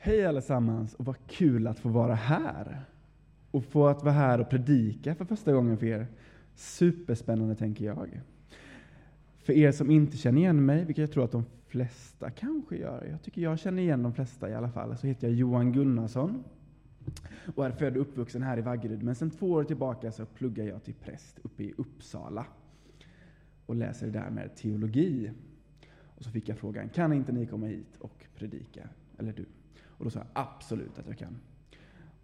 Hej allesammans och vad kul att få vara här. Och få att vara här och predika för första gången för er. Superspännande tänker jag. För er som inte känner igen mig, vilket jag tror att de flesta kanske gör, jag tycker jag känner igen de flesta i alla fall, så heter jag Johan Gunnarsson och är född och uppvuxen här i Vaggeryd. Men sedan två år tillbaka så pluggar jag till präst uppe i Uppsala och läser därmed teologi. Och så fick jag frågan, kan inte ni komma hit och predika? Eller du? Och då sa jag absolut att jag kan.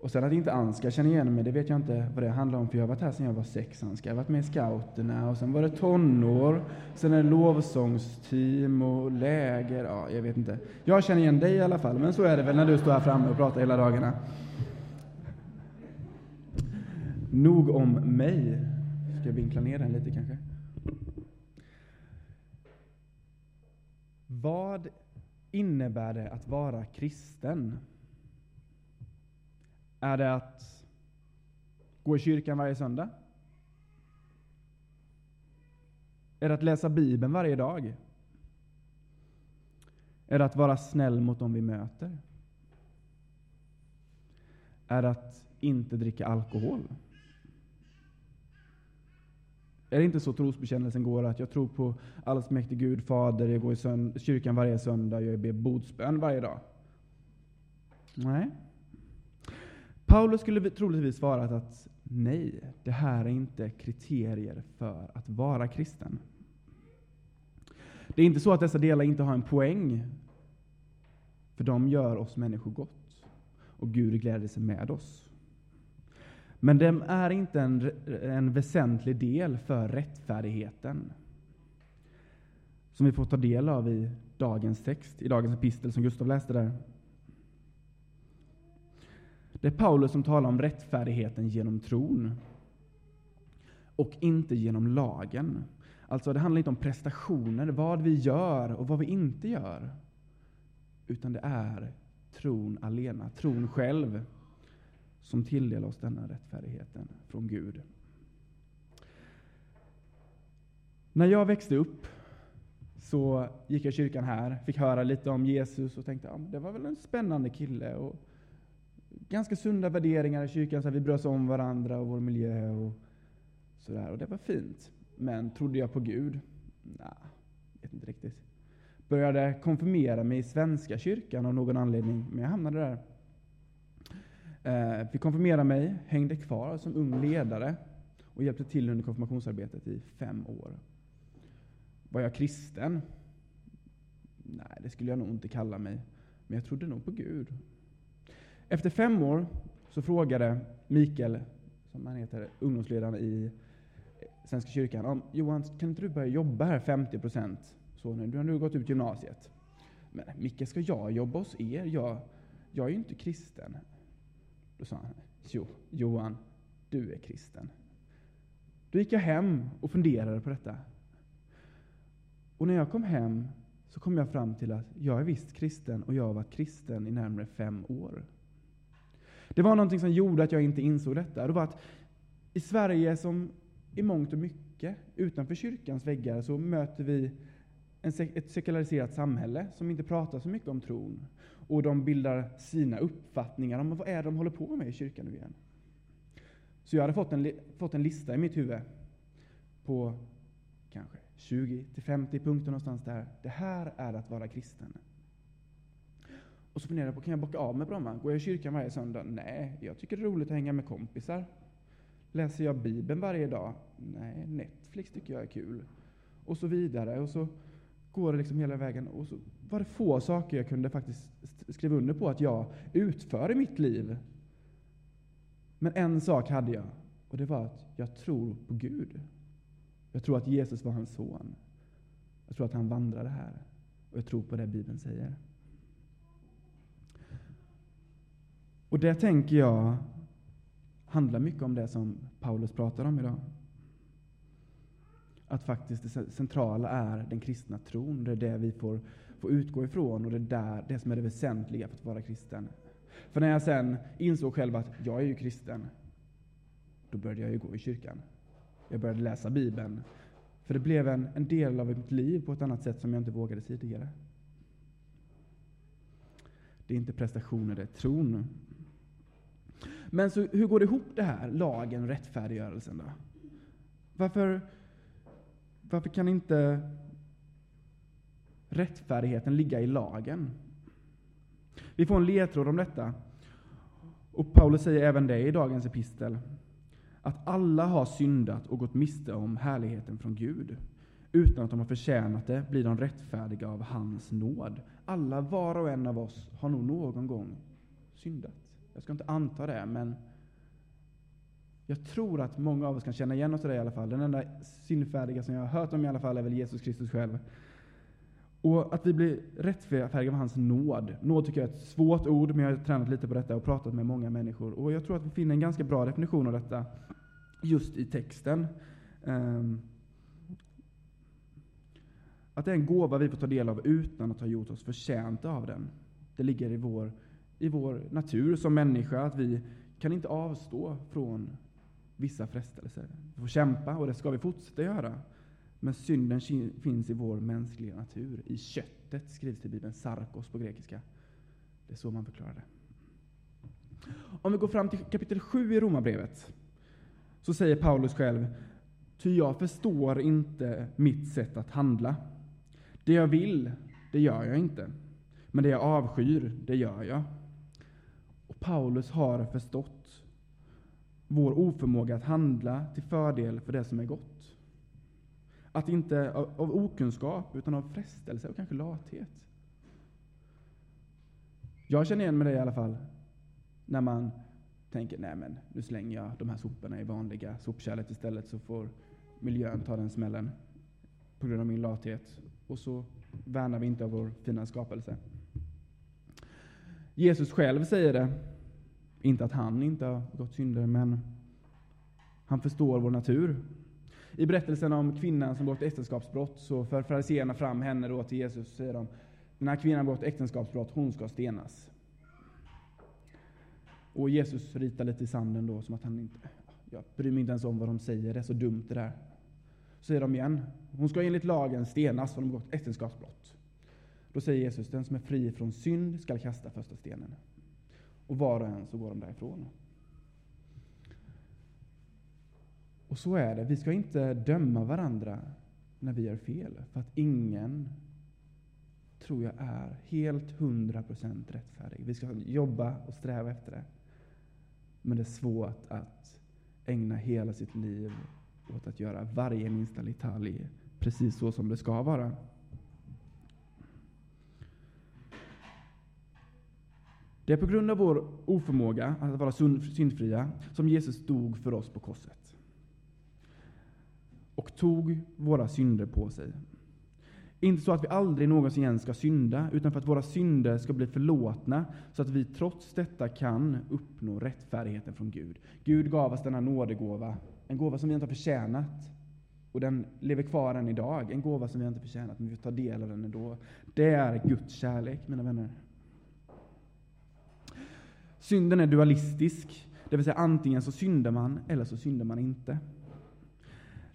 Och sen att inte Anska känner igen mig, det vet jag inte vad det handlar om, för jag har varit här sedan jag var sex, Anska. Jag har varit med i scouterna, och sen var det tonår, sen är det lovsångsteam och läger, ja, jag vet inte. Jag känner igen dig i alla fall, men så är det väl när du står här framme och pratar hela dagarna. Nog om mig. Ska jag vinkla ner den lite kanske? Vad innebär det att vara kristen? Är det att gå i kyrkan varje söndag? Är det att läsa Bibeln varje dag? Är det att vara snäll mot dem vi möter? Är det att inte dricka alkohol? Är det inte så trosbekännelsen går, att jag tror på allsmäktig Gud, Fader, jag går i kyrkan varje söndag, jag ber bordsbön varje dag? Nej. Paulus skulle troligtvis svarat att nej, det här är inte kriterier för att vara kristen. Det är inte så att dessa delar inte har en poäng, för de gör oss människor gott. Och Gud gläder sig med oss. Men de är inte en, en väsentlig del för rättfärdigheten. Som vi får ta del av i dagens text, i dagens epistel som Gustav läste där. Det är Paulus som talar om rättfärdigheten genom tron. Och inte genom lagen. Alltså det handlar inte om prestationer, vad vi gör och vad vi inte gör. Utan det är tron alena, tron själv som tilldelar oss denna rättfärdigheten från Gud. När jag växte upp så gick jag i kyrkan här, fick höra lite om Jesus och tänkte att ja, det var väl en spännande kille. Och ganska sunda värderingar i kyrkan, så vi bröt oss om varandra och vår miljö och sådär. Och det var fint. Men trodde jag på Gud? Nej, vet inte riktigt. Började konfirmera mig i Svenska kyrkan av någon anledning, men jag hamnade där. Eh, fick konfirmera mig, hängde kvar som ung ledare och hjälpte till under konfirmationsarbetet i fem år. Var jag kristen? Nej, det skulle jag nog inte kalla mig. Men jag trodde nog på Gud. Efter fem år så frågade Mikael, som han heter, ungdomsledaren i Svenska kyrkan, om Johan, kan inte du börja jobba här 50 procent? Så nu, du har nu gått ut gymnasiet. Men Micke, ska jag jobba hos er? Jag, jag är ju inte kristen. Då sa han, jo, Johan, du är kristen. Då gick jag hem och funderade på detta. Och när jag kom hem så kom jag fram till att jag är visst kristen och jag har varit kristen i närmare fem år. Det var någonting som gjorde att jag inte insåg detta. Det var att i Sverige, som i mångt och mycket, utanför kyrkans väggar, så möter vi ett sekulariserat samhälle som inte pratar så mycket om tron. Och de bildar sina uppfattningar om vad är de håller på med i kyrkan nu igen. Så jag hade fått en, fått en lista i mitt huvud på kanske 20-50 punkter någonstans där. Det här är att vara kristen. Och så funderade jag på, kan jag bocka av med Bromma? Går jag i kyrkan varje söndag? Nej, jag tycker det är roligt att hänga med kompisar. Läser jag Bibeln varje dag? Nej, Netflix tycker jag är kul. Och så vidare. Och så går det liksom hela vägen. Och så var det få saker jag kunde faktiskt skriva under på att jag utför i mitt liv. Men en sak hade jag, och det var att jag tror på Gud. Jag tror att Jesus var hans son. Jag tror att han vandrade här. Och jag tror på det Bibeln säger. Och det tänker jag handlar mycket om det som Paulus pratar om idag. Att faktiskt det centrala är den kristna tron. Det är det vi får, får utgå ifrån och det är där, det som är det väsentliga för att vara kristen. För när jag sen insåg själv att jag är ju kristen, då började jag ju gå i kyrkan. Jag började läsa Bibeln. För det blev en, en del av mitt liv på ett annat sätt som jag inte vågade tidigare. Det är inte prestationer, det är tron. Men så, hur går det ihop det här, lagen och rättfärdiggörelsen? Då? Varför, varför kan inte rättfärdigheten ligga i lagen? Vi får en ledtråd om detta. Och Paulus säger även det i dagens epistel. Att alla har syndat och gått miste om härligheten från Gud. Utan att de har förtjänat det blir de rättfärdiga av hans nåd. Alla, var och en av oss, har nog någon gång syndat. Jag ska inte anta det, men jag tror att många av oss kan känna igen oss i det i alla fall. Den enda syndfärdiga som jag har hört om i alla fall är väl Jesus Kristus själv. Och att vi blir rättfärdiga av hans nåd. Nåd tycker jag är ett svårt ord, men jag har tränat lite på detta och pratat med många människor. Och jag tror att vi finner en ganska bra definition av detta just i texten. Ehm, att det är en gåva vi får ta del av utan att ha gjort oss förtjänta av den. Det ligger i vår, i vår natur som människa att vi kan inte avstå från vissa frestelser. Vi får kämpa och det ska vi fortsätta göra. Men synden finns i vår mänskliga natur. I köttet skrivs det i Bibeln, sarkos på grekiska. Det är så man förklarar det. Om vi går fram till kapitel 7 i Romarbrevet, så säger Paulus själv, ty jag förstår inte mitt sätt att handla. Det jag vill, det gör jag inte. Men det jag avskyr, det gör jag. Och Paulus har förstått vår oförmåga att handla till fördel för det som är gott. Att inte av, av okunskap, utan av frestelse och kanske lathet. Jag känner igen mig det i alla fall, när man tänker, nej men nu slänger jag de här soporna i vanliga sopkärlet istället, så får miljön ta den smällen på grund av min lathet. Och så värnar vi inte av vår fina skapelse. Jesus själv säger det, inte att han inte har gått synder, men han förstår vår natur. I berättelsen om kvinnan som gått äktenskapsbrott så för fariséerna fram henne då till Jesus och säger de, den här kvinnan har gått äktenskapsbrott, hon ska stenas. Och Jesus ritar lite i sanden då, som att han inte, jag bryr mig inte ens om vad de säger, det är så dumt det där. Så säger de igen, hon ska enligt lagen stenas för hon har begått äktenskapsbrott. Då säger Jesus, den som är fri från synd skall kasta första stenen. Och var och en så går de därifrån. Och så är det, vi ska inte döma varandra när vi gör fel. För att ingen, tror jag, är helt hundra procent rättfärdig. Vi ska jobba och sträva efter det. Men det är svårt att ägna hela sitt liv åt att göra varje minsta detalj precis så som det ska vara. Det är på grund av vår oförmåga att vara syndfria som Jesus dog för oss på korset. Och tog våra synder på sig. Inte så att vi aldrig någonsin igen ska synda, utan för att våra synder ska bli förlåtna, så att vi trots detta kan uppnå rättfärdigheten från Gud. Gud gav oss denna nådegåva, en gåva som vi inte har förtjänat. Och den lever kvar än idag, en gåva som vi inte förtjänat, men vi får ta del av den ändå. Det är Guds kärlek, mina vänner. Synden är dualistisk, det vill säga antingen så syndar man, eller så syndar man inte.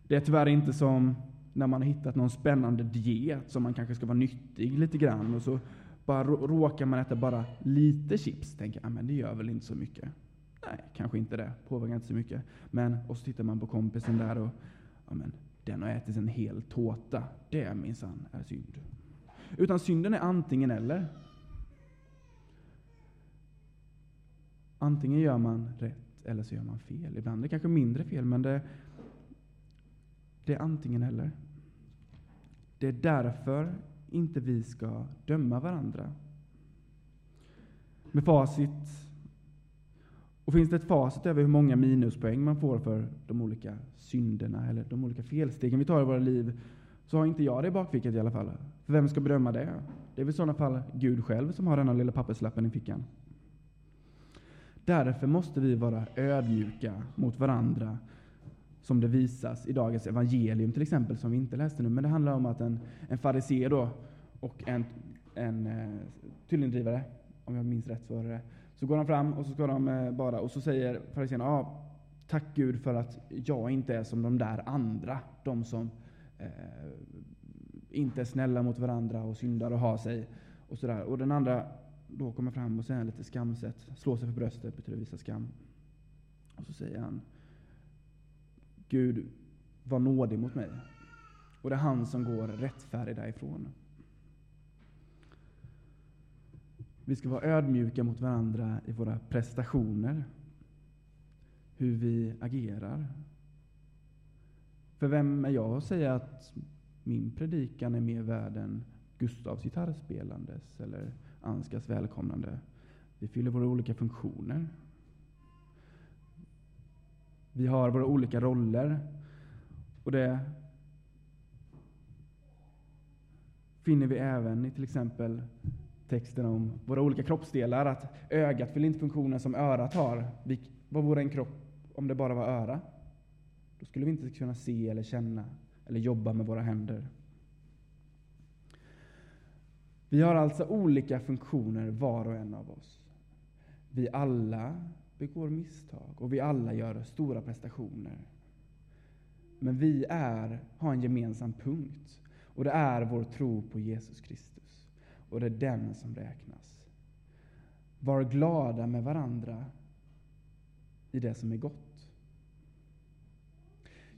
Det är tyvärr inte som när man har hittat någon spännande diet som man kanske ska vara nyttig lite grann och så bara råkar man äta bara lite chips. Tänker, ah, men det gör väl inte så mycket. Nej, kanske inte det. Påverkar inte så mycket. Men, och så tittar man på kompisen där och, men, den har ätit en hel tårta. Det minsann är synd. Utan synden är antingen eller. Antingen gör man rätt eller så gör man fel. Ibland är det kanske mindre fel, men det, det är antingen eller. Det är därför inte vi ska döma varandra. Med facit och finns det ett facit över hur många minuspoäng man får för de olika synderna eller de olika felstegen vi tar i våra liv, så har inte jag det i bakfickan i alla fall. För vem ska bedöma det? Det är väl i sådana fall Gud själv som har denna lilla papperslappen i fickan. Därför måste vi vara ödmjuka mot varandra som det visas i dagens evangelium till exempel, som vi inte läste nu. Men det handlar om att en, en farisé då och en, en eh, tullindrivare, om jag minns rätt, så var det så går de fram och så ska de eh, bara, och så säger farisén, ah, tack Gud för att jag inte är som de där andra, de som eh, inte är snälla mot varandra och syndar och har sig. Och, sådär. och den andra då kommer fram och säger lite skamset, slår sig för bröstet, betyder visa skam. Och så säger han, Gud, var nådig mot mig. Och det är han som går rättfärdig därifrån. Vi ska vara ödmjuka mot varandra i våra prestationer, hur vi agerar. För vem är jag att säga att min predikan är mer värd än Gustavs gitarrspelandes eller Anskas välkomnande? Vi fyller våra olika funktioner. Vi har våra olika roller. Och det finner vi även i till exempel texten om våra olika kroppsdelar. Att ögat fyller inte funktionen som örat har. vad vore en kropp om det bara var öra? Då skulle vi inte kunna se eller känna eller jobba med våra händer. Vi har alltså olika funktioner var och en av oss. Vi alla begår misstag och vi alla gör stora prestationer. Men vi är, har en gemensam punkt och det är vår tro på Jesus Kristus. Och det är den som räknas. Var glada med varandra i det som är gott.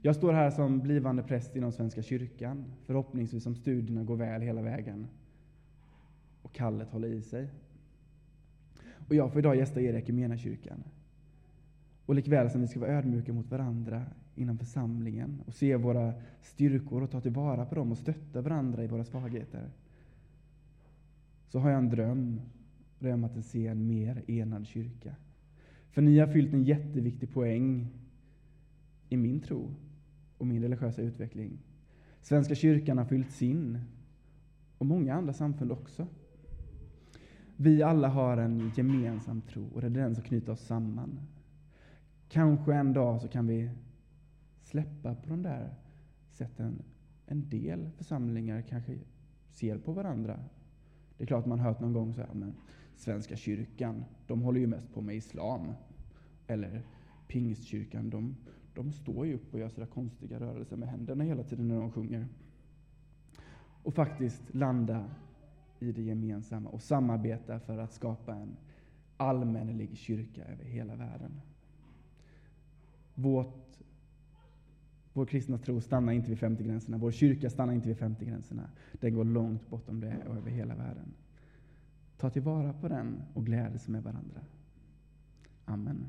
Jag står här som blivande präst inom Svenska kyrkan, förhoppningsvis om studierna går väl hela vägen och kallet håller i sig. Och jag får idag gästa er i kyrkan. Och likväl som vi ska vara ödmjuka mot varandra inom församlingen och se våra styrkor och ta tillvara på dem och stötta varandra i våra svagheter. Så har jag en dröm, och det är om att se en mer enad kyrka. För ni har fyllt en jätteviktig poäng i min tro och min religiösa utveckling. Svenska kyrkan har fyllt sin, och många andra samfund också. Vi alla har en gemensam tro och det är den som knyter oss samman. Kanske en dag så kan vi släppa på de där sätten. En del församlingar kanske ser på varandra. Det är klart man har hört någon gång så här, men Svenska kyrkan, de håller ju mest på med islam. Eller Pingstkyrkan, de, de står ju upp och gör sådana konstiga rörelser med händerna hela tiden när de sjunger. Och faktiskt landa i det gemensamma och samarbeta för att skapa en allmännelig kyrka över hela världen. Vårt, vår kristna tro stannar inte vid 50-gränserna. Vår kyrka stannar inte vid 50-gränserna. Den går långt bortom det och över hela världen. Ta tillvara på den och glädjes med varandra. Amen.